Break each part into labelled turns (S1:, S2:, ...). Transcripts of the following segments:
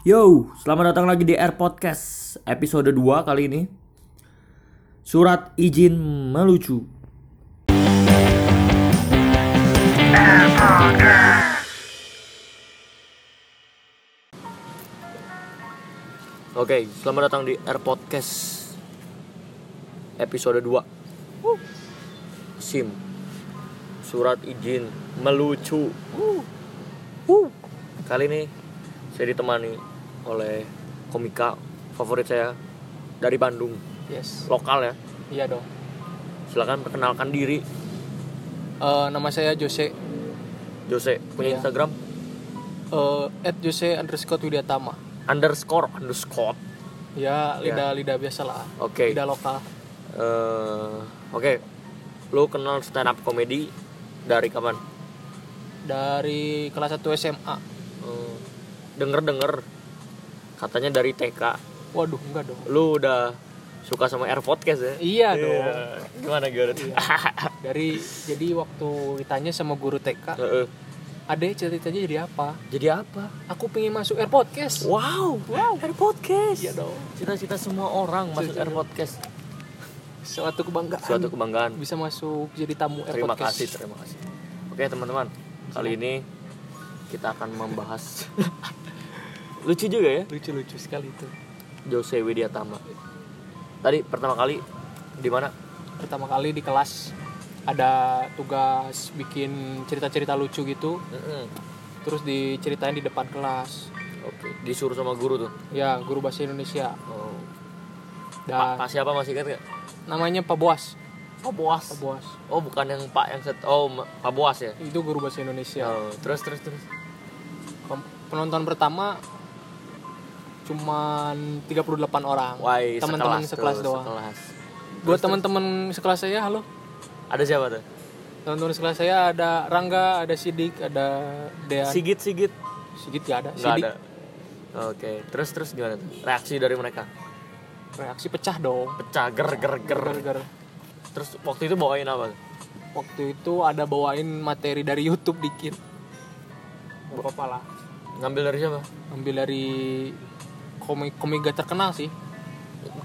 S1: Yo, selamat datang lagi di Air Podcast episode 2 kali ini. Surat izin melucu. Oke, selamat datang di Air Podcast episode 2. SIM. Surat izin melucu. Kali ini saya ditemani oleh komika favorit saya dari Bandung,
S2: Yes.
S1: lokal ya.
S2: Iya dong.
S1: Silakan perkenalkan diri,
S2: Eh, nama saya Jose.
S1: Jose. Punya
S2: Iya.
S1: Instagram
S2: Eh, at Jose underscore Widiatama.
S1: underscore underscore.
S2: Ya,
S1: Iya.
S2: lidah lidah biasa lah.
S1: Oke.
S2: Lidah lokal.
S1: Eh, Oke, lu kenal stand up comedy dari kapan?
S2: Dari kelas 1 SMA.
S1: Eh, Denger-denger katanya dari TK.
S2: Waduh, enggak dong.
S1: Lu udah suka sama Air Podcast ya?
S2: Iya dong.
S1: Gimana gimana?
S2: Dari jadi waktu ditanya sama guru TK,
S1: Heeh.
S2: "Ade, cita-citanya jadi apa?"
S1: Jadi apa?
S2: Aku pengen masuk Air Podcast.
S1: Wow, wow, Air Podcast.
S2: Iya dong.
S1: Cita-cita semua orang masuk. Air Podcast.
S2: Suatu kebanggaan.
S1: Suatu kebanggaan.
S2: bisa masuk jadi tamu Air
S1: Terima
S2: Podcast.
S1: kasih, terima kasih. Oke teman-teman, kali ini kita akan membahas lucu juga ya,
S2: Lucu-lucu sekali itu.
S1: Jose Widiatama. Tadi pertama kali di mana?
S2: Pertama kali di kelas ada tugas bikin cerita-cerita lucu gitu.
S1: Mm-mm.
S2: terus diceritain di depan kelas
S1: Oke, disuruh sama guru tuh.
S2: ya guru bahasa Indonesia
S1: Oh. Pak,
S2: dan
S1: Pak siapa masih ingat nggak?
S2: namanya Pak Boas
S1: Pak Boas.
S2: Pak Boas
S1: Oh bukan yang Pak yang set. Oh Pak Boas ya.
S2: itu guru bahasa Indonesia
S1: Oh, terus terus terus.
S2: Penonton pertama cuman 38 orang
S1: Wah,
S2: teman-teman
S1: sekelas,
S2: sekelas
S1: tuh,
S2: doang
S1: Sekelas.
S2: buat teman-teman sekelas saya halo
S1: Ada siapa tuh?
S2: teman-teman sekelas saya ada Rangga ada Sidik ada Dean
S1: Sigit Sigit.
S2: Sigit gak ada Sidik
S1: ada. Oke, terus terus gimana tuh? Reaksi dari mereka?
S2: reaksi pecah dong
S1: Pecah ger ger ger.
S2: Gara-gara
S1: Terus waktu itu bawain apa?
S2: waktu itu ada bawain materi dari YouTube dikit Gak apa-apa lah
S1: Ngambil dari siapa?
S2: ambil dari komik komika terkenal sih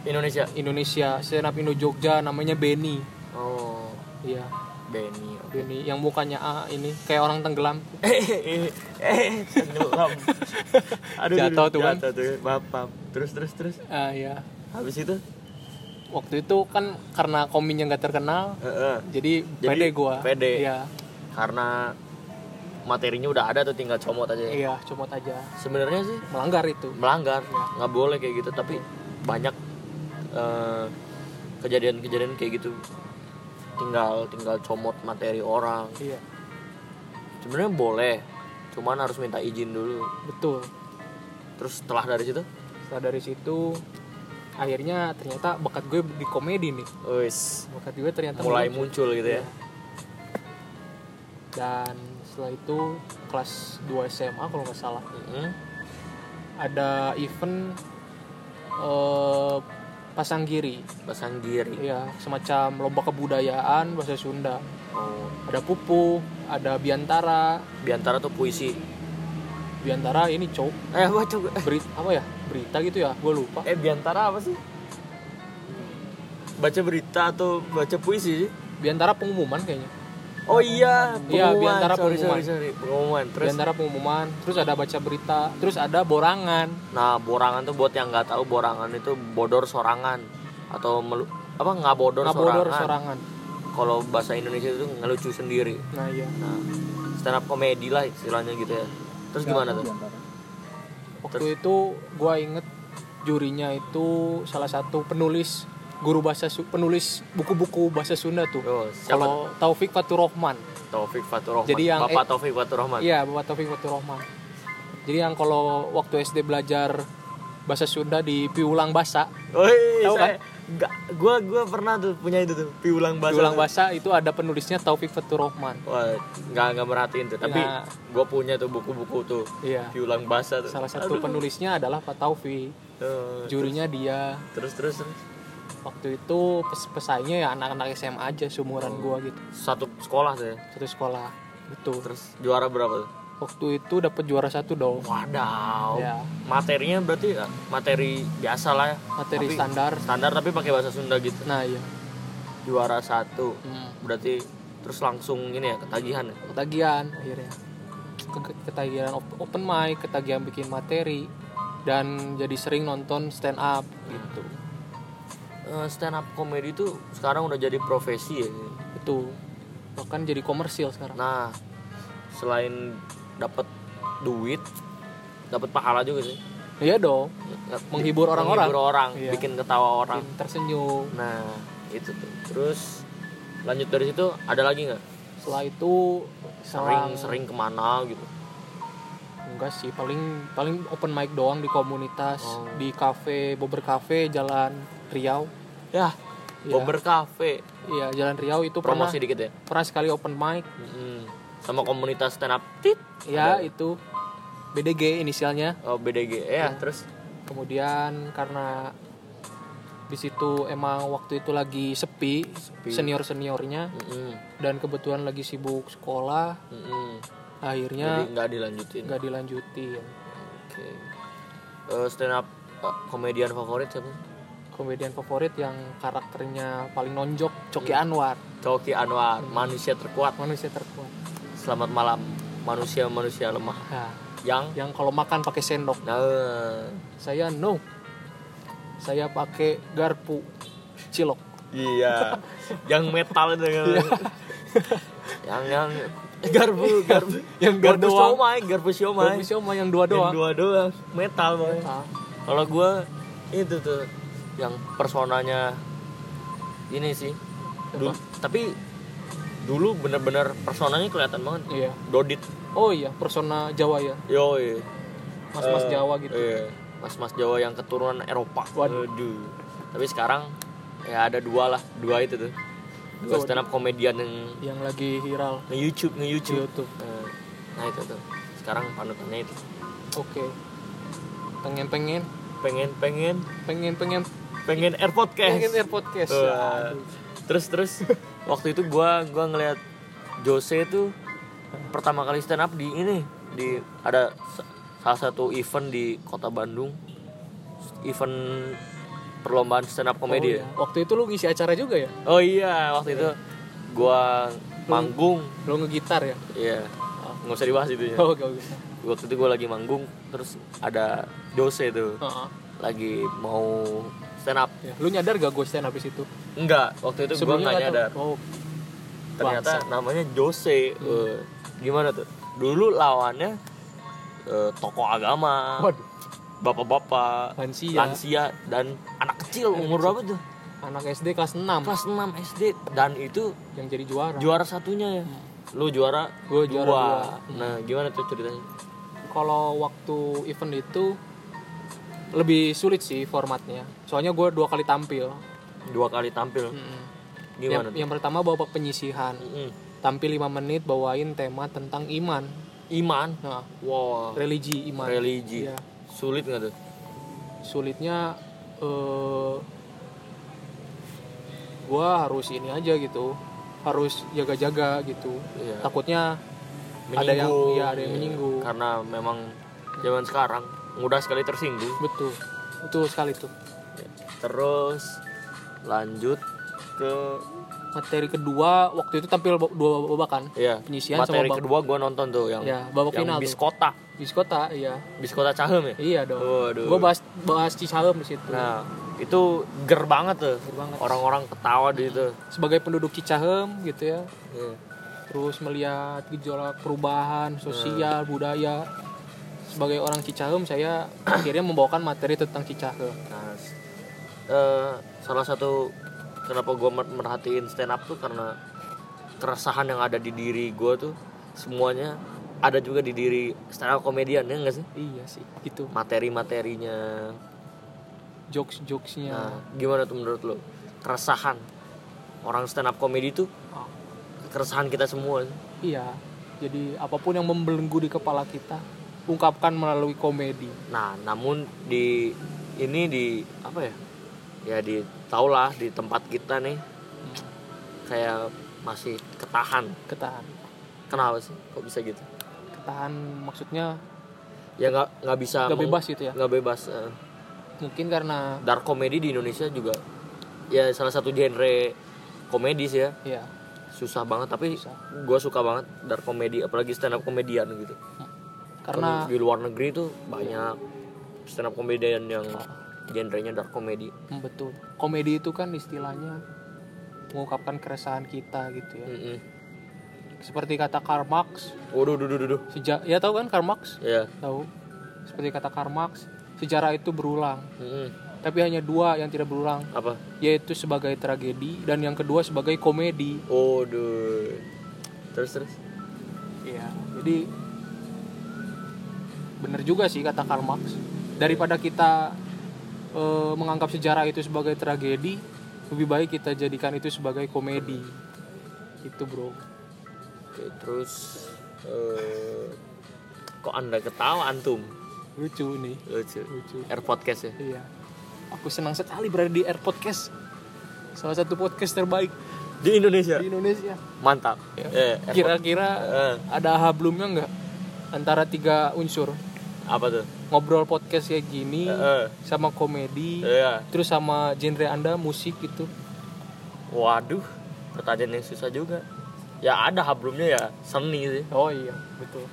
S1: Indonesia.
S2: Indonesia stand up Indo Jogja namanya Benny
S1: Oh,
S2: iya
S1: Benny. Oke.
S2: Benny yang mukanya A ini kayak orang tenggelam
S1: Eh, tenggelam. Aduh,
S2: Jatuh tuh kan.
S1: Jatuh tuh. Maaf. Terus terus terus.
S2: Ah ya
S1: Habis itu?
S2: waktu itu kan karena kominya nggak terkenal
S1: Heeh.
S2: jadi,
S1: Jadi,
S2: pede gua
S1: pede.
S2: iya
S1: Karena materinya udah ada tuh tinggal comot aja.
S2: iya comot aja
S1: Sebenarnya sih
S2: melanggar itu
S1: melanggar,
S2: Iya.
S1: nggak boleh kayak gitu. Tapi banyak eh, kejadian-kejadian kayak gitu. Tinggal tinggal comot materi orang.
S2: iya
S1: Sebenarnya boleh, cuman harus minta izin dulu.
S2: betul
S1: Terus setelah dari situ,
S2: setelah dari situ akhirnya ternyata bakat gue di komedi nih
S1: wis
S2: bakat gue ternyata
S1: mulai
S2: muncul.
S1: muncul gitu ya.
S2: dan setelah itu kelas 2 SMA kalau nggak salah
S1: Mm-mm.
S2: ada event eh, pasanggiri
S1: Pasang diri.
S2: ya semacam lomba kebudayaan bahasa Sunda
S1: Oh,
S2: ada pupu ada biantara
S1: biantara tuh puisi.
S2: biantara ini cowok
S1: Eh, baca gue.
S2: berita apa ya berita gitu ya gue lupa
S1: Eh, biantara apa sih? Baca berita atau baca puisi sih?
S2: biantara pengumuman kayaknya
S1: Oh iya,
S2: Iya,
S1: pengumuman.
S2: biantara
S1: sorry,
S2: pengumuman.
S1: Sorry, sorry, pengumuman. Terus,
S2: biantara pengumuman terus ada baca berita terus ada borangan
S1: nah borangan tuh buat yang nggak tahu borangan itu bodor sorangan atau melu, apa nggak bodor
S2: ngabodor
S1: sorangan.
S2: sorangan
S1: Kalau bahasa Indonesia itu ngelucu sendiri.
S2: nah iya
S1: Nah, stand up komedi lah istilahnya gitu ya. Terus gimana tuh?
S2: waktu itu gue inget jurinya itu salah satu penulis guru bahasa penulis buku-buku bahasa Sunda tuh.
S1: Oh,
S2: kalau Taufik Fatur Rahman
S1: Taufik Fatur Rahman.
S2: Jadi yang-
S1: Bapak
S2: eh,
S1: Taufik Fatur Rahman.
S2: iya Bapak Taufik Fatur Rahman jadi yang kalau waktu SD belajar bahasa Sunda di Piulang Basa.
S1: Woi,
S2: Tahu
S1: saya enggak gua gua pernah tuh punya itu tuh piulang bahasa.
S2: Piulang Basa itu ada penulisnya Taufik Fatur Rahman
S1: Wah, enggak enggak merhatiin tuh, tapi
S2: Nah.
S1: gua punya tuh buku-buku tuh
S2: iya.
S1: Piulang bahasa tuh.
S2: salah satu penulisnya adalah Pak Taufik.
S1: Tuh,
S2: jurinya dia.
S1: Terus terus terus.
S2: Waktu itu pes- pesaingnya ya anak-anak SMA aja seumuran gua gitu
S1: Satu sekolah tuh ya.
S2: satu sekolah betul
S1: Terus juara berapa tuh?
S2: waktu itu dapat juara satu dong
S1: Wadaw.
S2: ya
S1: Materinya berarti eh, materi biasa lah ya.
S2: materi
S1: Tapi-
S2: standar
S1: Standar tapi pakai bahasa Sunda gitu.
S2: nah iya
S1: Juara satu.
S2: hmm.
S1: Berarti terus langsung ini ya ketagihan ya.
S2: ketagihan akhirnya Ke- ketagihan op- open mic ketagihan bikin materi dan jadi sering nonton stand up gitu
S1: Eh, stand up comedy itu sekarang udah jadi profesi ya.
S2: itu bahkan jadi komersil sekarang
S1: Nah, selain dapat duit, dapat pahala juga sih.
S2: iya dong Menghibur orang-orang.
S1: Menghibur orang,
S2: Iya.
S1: bikin ketawa orang.
S2: bikin tersenyum
S1: Nah, itu tuh. Terus lanjut dari situ ada lagi nggak?
S2: setelah itu
S1: Sering
S2: selang-
S1: sering ke mana gitu?
S2: enggak sih paling paling open mic doang di komunitas
S1: Oh.
S2: di cafe Bobber Cafe Jalan Riau
S1: Ya,
S2: Iya.
S1: Bobber Cafe.
S2: iya Jalan Riau itu pernah
S1: Promosi dikit ya.
S2: pernah sekali open mic
S1: Mm-mm. Sama komunitas stand up tit.
S2: ya
S1: Ada.
S2: itu BDG inisialnya
S1: Oh, BDG. Ya,
S2: Iya.
S1: terus
S2: kemudian karena di situ emang waktu itu lagi sepi,
S1: Sepi.
S2: senior seniornya
S1: mm-mm,
S2: dan kebetulan lagi sibuk sekolah
S1: mm-mm.
S2: akhirnya
S1: nggak dilanjutin.
S2: nggak dilanjutin
S1: Oke. Eh, stand up eh, komedian favorit siapa?
S2: Komedian favorit yang karakternya paling nonjok Coki
S1: Hmm.
S2: Anwar.
S1: Coki Anwar, manusia terkuat.
S2: manusia terkuat.
S1: Selamat malam, manusia-manusia lemah.
S2: nah,
S1: Yang?
S2: Yang kalau makan pakai sendok.
S1: Nah.
S2: Saya no. Saya pakai garpu cilok.
S1: Iya, yang metal kan.
S2: Iya.
S1: yang yang garpu garpu.
S2: Yang dua
S1: garpu
S2: doang.
S1: siomay garpu siomay.
S2: Garpu siomay yang dua
S1: yang
S2: doang.
S1: dua doang. Metal
S2: Ah,
S1: kalau gue itu tuh yang personanya ini sih. Dulu, tapi dulu bener-bener personanya kelihatan banget.
S2: Iya.
S1: Dodit.
S2: Oh iya persona Jawa ya?
S1: Yoi.
S2: Mas-mas
S1: Eh,
S2: Jawa gitu.
S1: iya. mas-mas Jawa yang keturunan Eropa.
S2: Waduh.
S1: Tapi sekarang ya ada dua lah dua itu tuh. Dua stand up komedian yang
S2: yang lagi viral.
S1: Nge YouTube nge YouTube.
S2: YouTube.
S1: Eh, nah itu tuh. Sekarang panutannya itu.
S2: Oke. Pengen pengen
S1: pengen pengen
S2: pengen pengen
S1: pengen air podcast.
S2: Pengen air podcast. Aduh.
S1: terus terus. Waktu itu gua gua ngeliat Jose tuh pertama kali stand up di ini di ada sa- salah satu event di kota Bandung. Event perlombaan stand up
S2: Oh,
S1: komedi
S2: iya.
S1: ya
S2: waktu itu lu ngisi acara juga ya?
S1: Oh iya. Waktu itu gua manggung.
S2: lu ngegitar ya?
S1: Iya. Nggak usah dibahas itu ya
S2: oh gak
S1: waktu itu gua lagi manggung terus ada Jose tuh.
S2: Heeh.
S1: lagi mau stand up.
S2: Ya, lu nyadar gak gue stand up di situ?
S1: Enggak waktu itu
S2: sebelumnya
S1: nggak nyadar.
S2: Oh.
S1: Ternyata
S2: Bangsat.
S1: namanya Jose Eh, gimana tuh? Dulu lawannya eh, tokoh agama.
S2: Waduh.
S1: Bapak-bapak
S2: Lansia.
S1: lansia dan anak kecil umur berapa tuh?
S2: Anak SD kelas 6
S1: kelas 6 SD dan itu
S2: yang jadi juara.
S1: juara satunya ya? Lu juara
S2: Gua juara
S1: dua.
S2: dua.
S1: nah gimana tuh ceritanya?
S2: Kalau waktu event itu lebih sulit sih formatnya. Soalnya gue dua kali tampil.
S1: Dua kali tampil?
S2: Mm-mm.
S1: gimana
S2: yang, yang pertama babak penyisihan.
S1: Tuh? Mm.
S2: tampil 5 menit bawain tema tentang iman.
S1: Iman?
S2: Nah.
S1: Wow
S2: religi iman.
S1: Religi.
S2: Iya.
S1: sulit nggak tuh?
S2: Sulitnya eh gua harus ini aja gitu. Harus jaga-jaga gitu.
S1: Iya.
S2: takutnya ada yang
S1: Menyinggung.
S2: iya ada yang menyinggung.
S1: Karena memang zaman sekarang mudah sekali tersinggung.
S2: Betul. Betul sekali tuh.
S1: Terus lanjut ke
S2: materi kedua waktu itu tampil dua babak kan
S1: ya
S2: Penyisihan
S1: materi
S2: sama bab-
S1: kedua gue nonton tuh yang
S2: Ya, babak
S1: yang
S2: final
S1: bis
S2: tuh.
S1: kota.
S2: Bis kota iya.
S1: Bis kota cahem ya?
S2: Iya dong.
S1: Waduh.
S2: gua bahas bahas Cisalem di situ.
S1: Nah itu ger banget tuh.
S2: Ger banget.
S1: orang-orang ketawa di itu
S2: sebagai penduduk Cicahem gitu ya.
S1: Iya.
S2: terus melihat gejolak perubahan sosial budaya sebagai orang Cicahem saya akhirnya membawakan materi tentang Cicahem.
S1: Nah eh, salah satu kenapa gue merhatiin stand up tuh karena keresahan yang ada di diri gue tuh semuanya ada juga di diri stand up komedian ya enggak sih?
S2: Iya sih gitu.
S1: Materi-materinya.
S2: Jokes jokesnya
S1: Nah, gimana tuh menurut lo? Keresahan orang stand up comedy itu
S2: Oh,
S1: keresahan kita semua.
S2: iya jadi apa pun yang membelenggu di kepala kita ungkapkan melalui komedi
S1: Nah, namun di ini di apa ya? Ya di taulah di tempat kita nih kayak masih ketahan.
S2: ketahan
S1: Kenapa sih? Kok bisa gitu?
S2: bertahan maksudnya
S1: ya nggak nggak bisa
S2: nggak bebas gitu ya
S1: nggak bebas eh.
S2: mungkin karena
S1: dark comedy di Indonesia juga ya salah satu genre komedi sih ya
S2: ya
S1: susah banget tapi gue suka banget dark comedy apalagi stand up komedian gitu
S2: karena
S1: di luar negeri tuh banyak stand up komedian yang genrenya dark comedy.
S2: Hmm, betul. Komedi itu kan istilahnya mengungkapkan keresahan kita gitu ya.
S1: Mm-mm.
S2: seperti kata Karl Marx.
S1: Waduh duh duh duh, duh.
S2: sejak ya tahu kan Karl Marx?
S1: Ya
S2: tahu. Seperti kata Karl Marx sejarah itu berulang.
S1: Mm-mm.
S2: tapi hanya dua yang tidak berulang.
S1: Apa?
S2: Yaitu sebagai tragedi dan yang kedua sebagai komedi.
S1: Waduh. Terus terus?
S2: Iya, jadi bener juga sih kata Karl Marx. Daripada kita eh, menganggap sejarah itu sebagai tragedi, lebih baik kita jadikan itu sebagai komedi. Itu bro.
S1: Oke, terus eh, kok anda ketawa antum
S2: Lucu nih,
S1: lucu
S2: lucu.
S1: air podcast ya
S2: Iya. Aku senang sekali berada di Air Podcast. Salah satu podcast terbaik
S1: di Indonesia
S2: di Indonesia.
S1: mantap
S2: Ya.
S1: Airpod-
S2: Kira-kira
S1: Eh,
S2: ada hablumnya nggak antara tiga unsur?
S1: Apa tuh
S2: Ngobrol podcast kayak gini,
S1: Eh,
S2: sama komedi,
S1: Iya.
S2: terus sama genre anda musik gitu
S1: Waduh, pertanyaan yang susah juga. Ya ada hablumnya ya seni sih.
S2: oh iya betul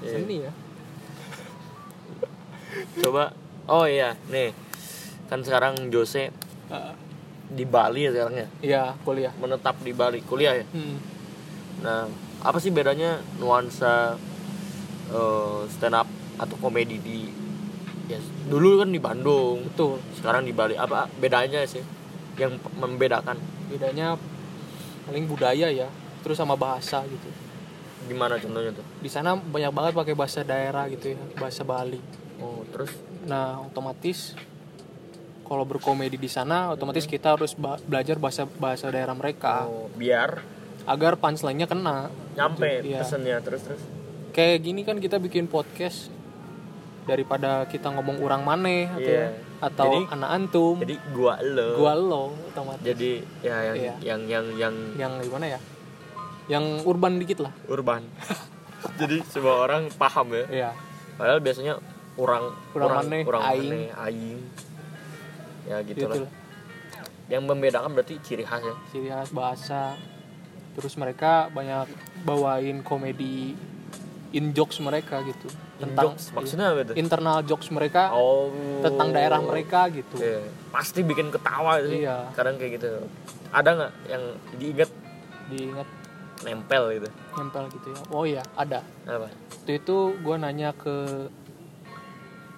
S1: Iya.
S2: seni ya
S1: Coba, oh iya, nih kan sekarang Jose di Bali ya sekarang ya,
S2: iya kuliah
S1: menetap di Bali kuliah ya.
S2: hmm.
S1: Nah, apa sih bedanya nuansa eh, stand up atau komedi di ya dulu kan di Bandung,
S2: betul
S1: sekarang di Bali. Apa bedanya sih yang membedakan?
S2: bedanya paling budaya ya terus sama bahasa gitu
S1: Gimana contohnya tuh?
S2: di sana banyak banget pakai bahasa daerah gitu ya bahasa Bali
S1: Oh, terus
S2: nah otomatis kalau berkomedi di sana otomatis kita harus belajar bahasa bahasa daerah mereka
S1: oh, biar
S2: agar punchline-nya kena
S1: nyampe
S2: Iya.
S1: pesennya terus terus.
S2: kayak gini kan kita bikin podcast daripada kita ngomong urang maneh atau,
S1: Iya.
S2: atau
S1: Jadi-
S2: anak antum.
S1: Jadi gua lo.
S2: gua lo otomatis.
S1: Jadi ya yang
S2: Iya.
S1: yang yang yang
S2: yang gimana ya? Yang urban dikit lah.
S1: Urban. Jadi semua orang paham ya.
S2: Iya.
S1: Padahal biasanya orang
S2: Urang maneh,
S1: orang
S2: aing.
S1: maneh, aing. Ya gitu,
S2: gitu
S1: lah. Yang membedakan berarti ciri khas ya.
S2: Ciri khas bahasa. Terus mereka banyak bawain komedi in jokes mereka gitu tentang
S1: Jokes, maksudnya apa itu?
S2: internal jokes mereka
S1: oh.
S2: tentang daerah mereka gitu.
S1: Iya. pasti bikin ketawa itu sih.
S2: Iya.
S1: kadang kayak gitu. Ada nggak yang diinget
S2: diingat.
S1: Nempel gitu.
S2: Nempel gitu ya. Oh iya ada.
S1: Apa?
S2: Waktu itu gue nanya ke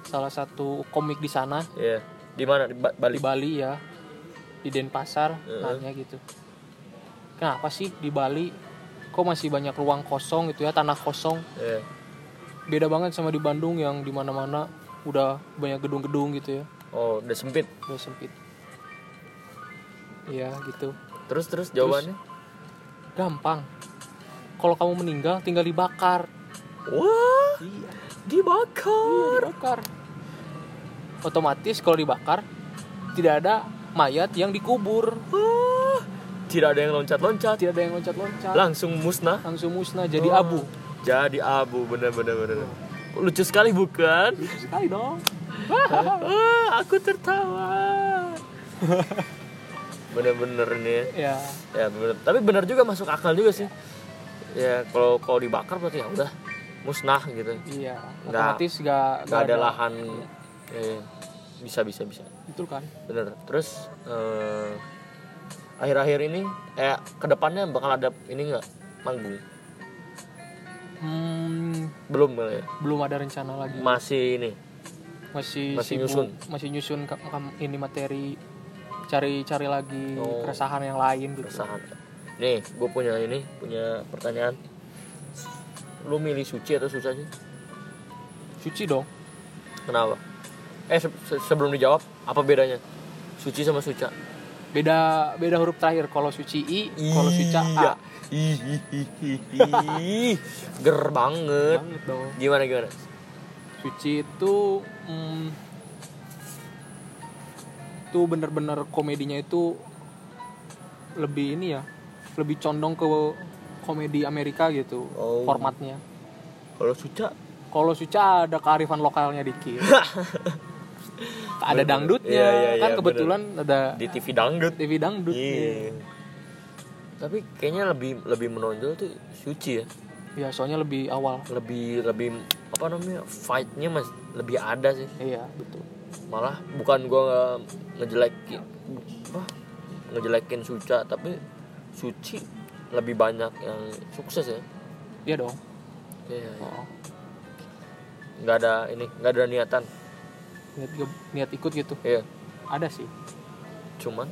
S2: salah satu komik di sana.
S1: Iya. di mana? Di Ba- Bali?
S2: Di Bali ya. Di Denpasar
S1: Heeh.
S2: nanya gitu. Kenapa sih di Bali kok masih banyak ruang kosong gitu ya tanah kosong?
S1: Iya.
S2: Beda banget sama di Bandung yang di mana-mana udah banyak gedung-gedung gitu ya.
S1: Oh udah sempit?
S2: Udah sempit. Iya gitu.
S1: Terus terus jawabannya?
S2: gampang. Kalau kamu meninggal tinggal dibakar.
S1: Wah
S2: iya.
S1: dibakar.
S2: Dibakar. Otomatis kalau dibakar tidak ada mayat yang dikubur.
S1: Wah, tidak ada yang loncat-loncat.
S2: Tidak ada yang loncat-loncat.
S1: Langsung musnah.
S2: Langsung musnah jadi
S1: Oh.
S2: abu
S1: jadi abu bener bener bener. Lucu sekali bukan?
S2: Lucu sekali dong.
S1: Ah, aku tertawa. Bener-bener nih
S2: ya
S1: ya bener. tapi bener juga masuk akal juga sih. Ya kalau kalau dibakar berarti ya udah musnah gitu.
S2: Iya
S1: Nggak-
S2: otomatis gak,
S1: nggak ada lahan ya, ya. bisa bisa bisa.
S2: Betul kan?
S1: Bener. Terus eh, akhir-akhir ini eh ke depannya bakal ada ini nggak? Manggung
S2: hmm,
S1: belum ya?
S2: Belum ada rencana lagi.
S1: Masih ini?
S2: Masih
S1: Masih
S2: sibuk,
S1: nyusun?
S2: masih nyusun ini materi cari cari lagi
S1: Oh.
S2: keresahan yang lain gitu.
S1: Keresahan. Nih gue punya ini punya pertanyaan. Lu milih suci atau susah sih?
S2: Suci dong.
S1: Kenapa? Eh se- sebelum dijawab apa bedanya? Suci sama suca
S2: beda beda huruf terakhir. Kalau suci i kalau suca
S1: Iya.
S2: a.
S1: Ih. ger banget.
S2: Banget dong.
S1: Gimana gimana?
S2: Suci itu hmm, itu bener-bener komedinya itu lebih ini ya lebih condong ke komedi Amerika gitu
S1: Oh.
S2: formatnya.
S1: Kalau suca
S2: kalau Suca ada kearifan lokalnya dikit ada
S1: Bener.
S2: dangdutnya
S1: Iya, iya,
S2: kan
S1: iya,
S2: kebetulan ada
S1: di TV dangdut.
S2: TV dangdut
S1: iya. tapi kayaknya lebih lebih menonjol tuh suci ya.
S2: Ya soalnya lebih awal.
S1: Lebih lebih apa namanya fightnya mas lebih ada sih.
S2: Iya betul.
S1: Malah bukan gua ngejelekin apa ngejelekin suca tapi suci lebih banyak yang sukses ya.
S2: Iya dong.
S1: Iya, iya.
S2: oh.
S1: nggak ada ini nggak ada niatan
S2: niat niat ikut gitu.
S1: Iya.
S2: Ada sih.
S1: Cuman?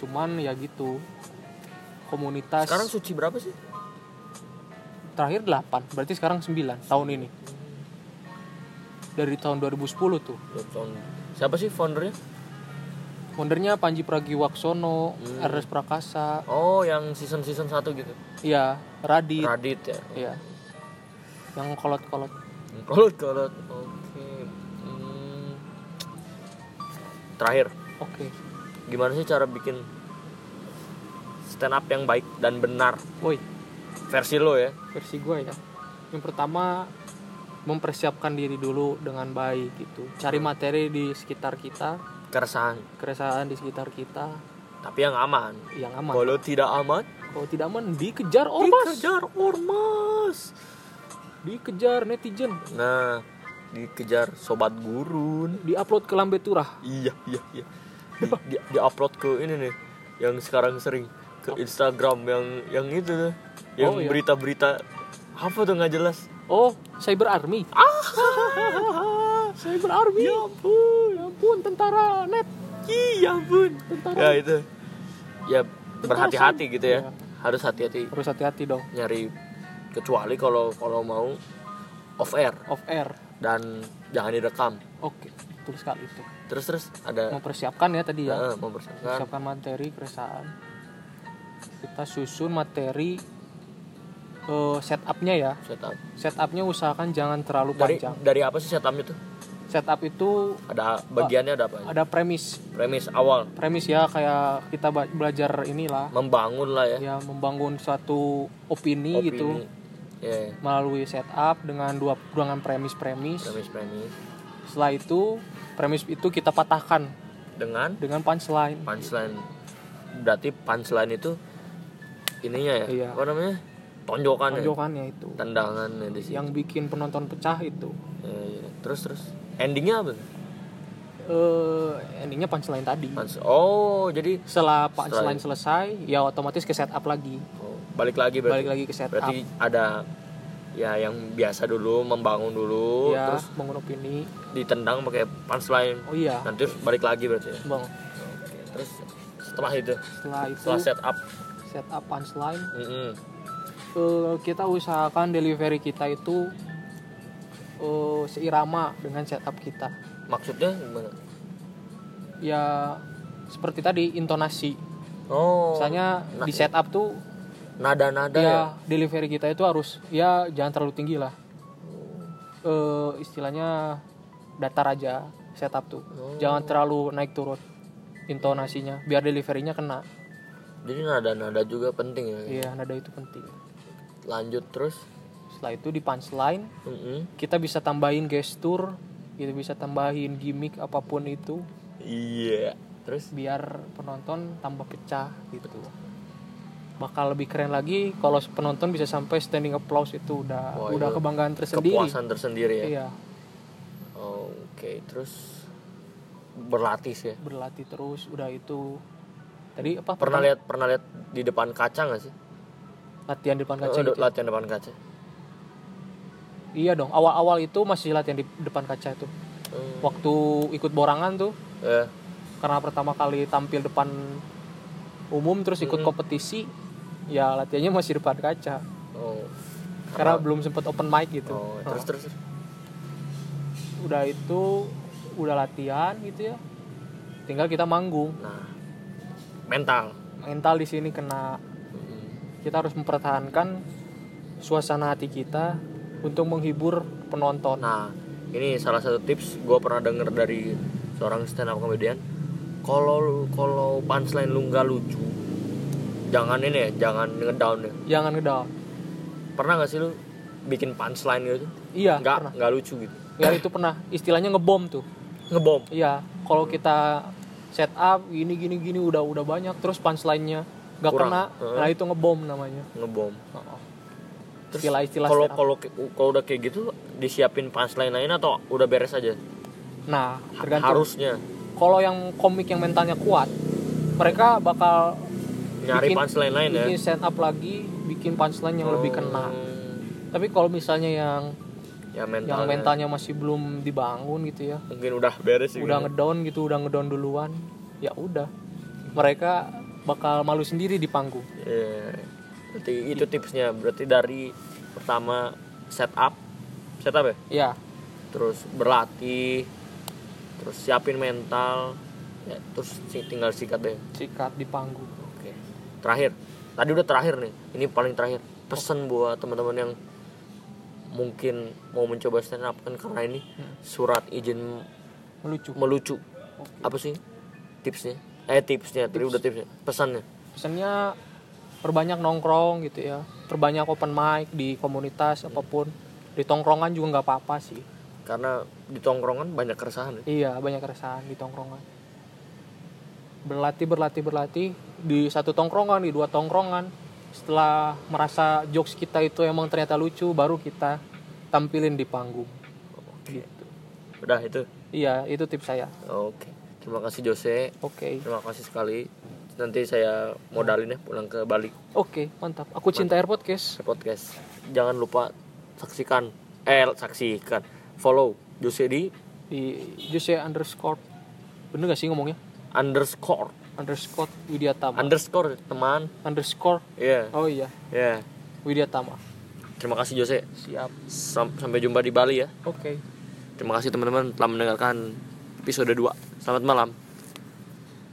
S2: Cuman ya gitu. Komunitas.
S1: Sekarang suci berapa sih?
S2: Terakhir 8 berarti sekarang 9 tahun ini. Dari tahun 2010 tuh.
S1: Tahun. Siapa sih foundernya?
S2: Foundernya Panji Pragiwaksono
S1: Hmm.
S2: Ernest Prakasa.
S1: Oh yang season season satu gitu?
S2: Iya Radit.
S1: Radit ya.
S2: Iya. Yang kolot-kolot.
S1: Kolot kolot oke terakhir.
S2: Oke.
S1: Gimana sih cara bikin stand up yang baik dan benar?
S2: Woi.
S1: Versi lo ya.
S2: Versi gue ya. Yang pertama mempersiapkan diri dulu dengan baik gitu. Cari materi di sekitar kita.
S1: Keresahan.
S2: Keresahan di sekitar kita.
S1: Tapi yang aman.
S2: Yang aman.
S1: Kalau tidak aman?
S2: Kalau tidak aman dikejar ormas.
S1: Dikejar ormas.
S2: Dikejar netizen.
S1: Nah dikejar sobat gurun.
S2: Diupload ke lambe turah?
S1: Iya iya iya. Di, di, di upload ke ini nih yang sekarang sering. Ke Instagram yang yang itu tuh. Yang
S2: Oh, iya.
S1: berita-berita apa tuh nggak jelas.
S2: Oh cyber army. Cyber army. Ya ampun ya ampun. Tentara net.
S1: Iya bun
S2: tentara
S1: ya itu. Ya berhati-hati gitu ya.
S2: Iya.
S1: harus hati-hati.
S2: Harus hati-hati dong.
S1: Nyari kecuali kalau kalau mau off air.
S2: Off air
S1: dan jangan direkam.
S2: Oke betul sekali itu.
S1: Terus terus ada
S2: mempersiapkan ya tadi ya.
S1: Eh, mempersiapkan.
S2: Siapkan materi keresahan kita susun materi eh, setupnya ya.
S1: Setup.
S2: Setupnya usahakan jangan terlalu
S1: dari
S2: panjang.
S1: dari apa sih setupnya tuh?
S2: Setup itu
S1: ada bagiannya ada apa aja?
S2: ada premis.
S1: Premis awal.
S2: Premis ya kayak kita belajar inilah.
S1: Membangun lah ya.
S2: Ya membangun suatu opini,
S1: Opini.
S2: gitu
S1: ya
S2: melalui setup dengan dua dengan premis-premis.
S1: Premis premis
S2: setelah itu premis itu kita patahkan.
S1: Dengan?
S2: Dengan punchline.
S1: Punchline. Berarti punchline itu ininya ya?
S2: Iya.
S1: apa namanya? Tonjokan ya
S2: tonjokannya itu.
S1: Tendangan ya di situ.
S2: Yang bikin penonton pecah itu.
S1: Ya, ya. terus terus. Endingnya apa?
S2: Eh endingnya punchline tadi.
S1: Punch- oh jadi
S2: setelah punchline selesai ya otomatis ke setup lagi
S1: balik lagi berarti.
S2: Balik lagi ke setup.
S1: Berarti ada ya yang biasa dulu membangun dulu
S2: ya
S1: terus
S2: bangun opini.
S1: ditendang pakai punchline.
S2: Oh iya.
S1: Nanti terus balik lagi berarti ya?
S2: Bang
S1: Oke, terus setelah itu?
S2: Setelah itu
S1: setelah setup.
S2: setup punchline.
S1: Mm-mm.
S2: eh, kita usahakan delivery kita itu eh, seirama dengan setup kita.
S1: Maksudnya gimana?
S2: Ya seperti tadi intonasi.
S1: Oh.
S2: Misalnya
S1: na-
S2: di setup tuh
S1: nada-nada ya
S2: ya? delivery kita itu harus ya jangan terlalu tinggi lah. Eh istilahnya datar aja setup tuh.
S1: Oh.
S2: jangan terlalu naik turun intonasinya biar deliverynya kena.
S1: Jadi nada-nada juga penting ya?
S2: Iya nada itu penting.
S1: Lanjut terus?
S2: Setelah itu di punchline
S1: Mm-mm.
S2: kita bisa tambahin gestur kita bisa tambahin gimmick apa pun itu.
S1: Iya terus?
S2: Biar penonton tambah pecah gitu bakal lebih keren lagi kalau penonton bisa sampai standing applause itu. Udah
S1: Wah,
S2: udah kebanggaan tersendiri.
S1: kepuasan tersendiri ya?
S2: Iya.
S1: Oke terus berlatih sih ya?
S2: Berlatih terus udah itu. Tadi apa?
S1: Pernah lihat pernah lihat di depan kaca nggak sih?
S2: Latihan di depan kaca
S1: Oh,
S2: gitu ya?
S1: latihan depan kaca.
S2: Iya dong awal-awal itu masih latihan di depan kaca itu.
S1: Hmm.
S2: waktu ikut borangan tuh.
S1: Ya
S2: karena pertama kali tampil depan umum terus ikut
S1: Mm-mm.
S2: kompetisi ya latihannya masih depan kaca.
S1: Oh.
S2: Karena belum sempet open mic gitu.
S1: Oh
S2: Nah,
S1: terus terus.
S2: Udah itu udah latihan gitu ya. Tinggal kita manggung.
S1: Nah mental.
S2: Mental di sini kena. Kita harus mempertahankan suasana hati kita untuk menghibur penonton.
S1: Nah, ini salah satu tips gue pernah denger dari seorang stand up comedian. Kalau kalau punchline lu nggak lucu, jangan ini ya, jangan ngedown ya.
S2: jangan ngedown.
S1: Pernah nggak sih lu bikin punchline gitu?
S2: Iya
S1: nggak
S2: pernah.
S1: nggak lucu gitu.
S2: Ya itu pernah. Istilahnya ngebom tuh.
S1: Ngebom?
S2: Iya kalau kita set up gini gini gini udah udah banyak terus punchline-nya nggak
S1: Kurang.
S2: kena
S1: Heeh.
S2: nah itu ngebom namanya.
S1: Ngebom.
S2: Oh.
S1: Terus
S2: istilah-istilah
S1: kalau kalau kalau udah kayak gitu disiapin punchline lain atau udah beres aja?
S2: Nah tergantung.
S1: harusnya.
S2: Kalau yang komik yang mentalnya kuat mereka bakal
S1: nyari
S2: Bikin-
S1: punchline lain ya
S2: bikin stand up lagi bikin punchline yang lebih kena
S1: Hmm,
S2: tapi kalau misalnya yang
S1: ya mentalnya,
S2: yang mentalnya masih belum dibangun gitu ya
S1: mungkin udah beres
S2: udah
S1: kayaknya.
S2: ngedown gitu udah ngedown duluan ya udah mereka bakal malu sendiri di panggung
S1: Iya. Berarti itu tipsnya. Berarti dari pertama setup, setup ya.
S2: ya
S1: Terus berlatih, terus siapin mental, ya, terus tinggal sikat deh.
S2: sikat di panggung.
S1: Terakhir, tadi udah terakhir nih. Ini paling terakhir. Pesan buat teman-teman yang mungkin mau mencoba stand up kan karena ini surat izin
S2: melucu
S1: melucu. Apa sih tipsnya? Eh tipsnya, tadi udah tipsnya. Pesannya.
S2: pesannya perbanyak nongkrong gitu ya perbanyak open mic di komunitas apa pun di tongkrongan juga nggak apa-apa sih
S1: Karena di tongkrongan banyak keresahan. ya.
S2: iya banyak keresahan di tongkrongan berlatih berlatih berlatih di satu tongkrongan di dua tongkrongan. Setelah merasa jokes kita itu emang ternyata lucu baru kita tampilin di panggung. Gitu.
S1: Udah itu.
S2: iya itu tips saya.
S1: Oke. Terima kasih Jose.
S2: oke.
S1: Terima kasih sekali. Nanti saya modalin ya pulang ke Bali.
S2: Oke mantap. Aku cinta air podcast.
S1: Ke podcast. Jangan lupa saksikan eh saksikan. Follow Jose di
S2: di Jose underscore. Bener gak sih ngomongnya?
S1: underscore
S2: underscore Widiatama
S1: underscore teman.
S2: underscore
S1: Iya.
S2: oh iya
S1: Iya.
S2: Widiatama
S1: Terima kasih Jose.
S2: siap
S1: Sam- sampai jumpa di Bali ya.
S2: oke
S1: Terima kasih teman-teman telah mendengarkan episode 2. Selamat malam.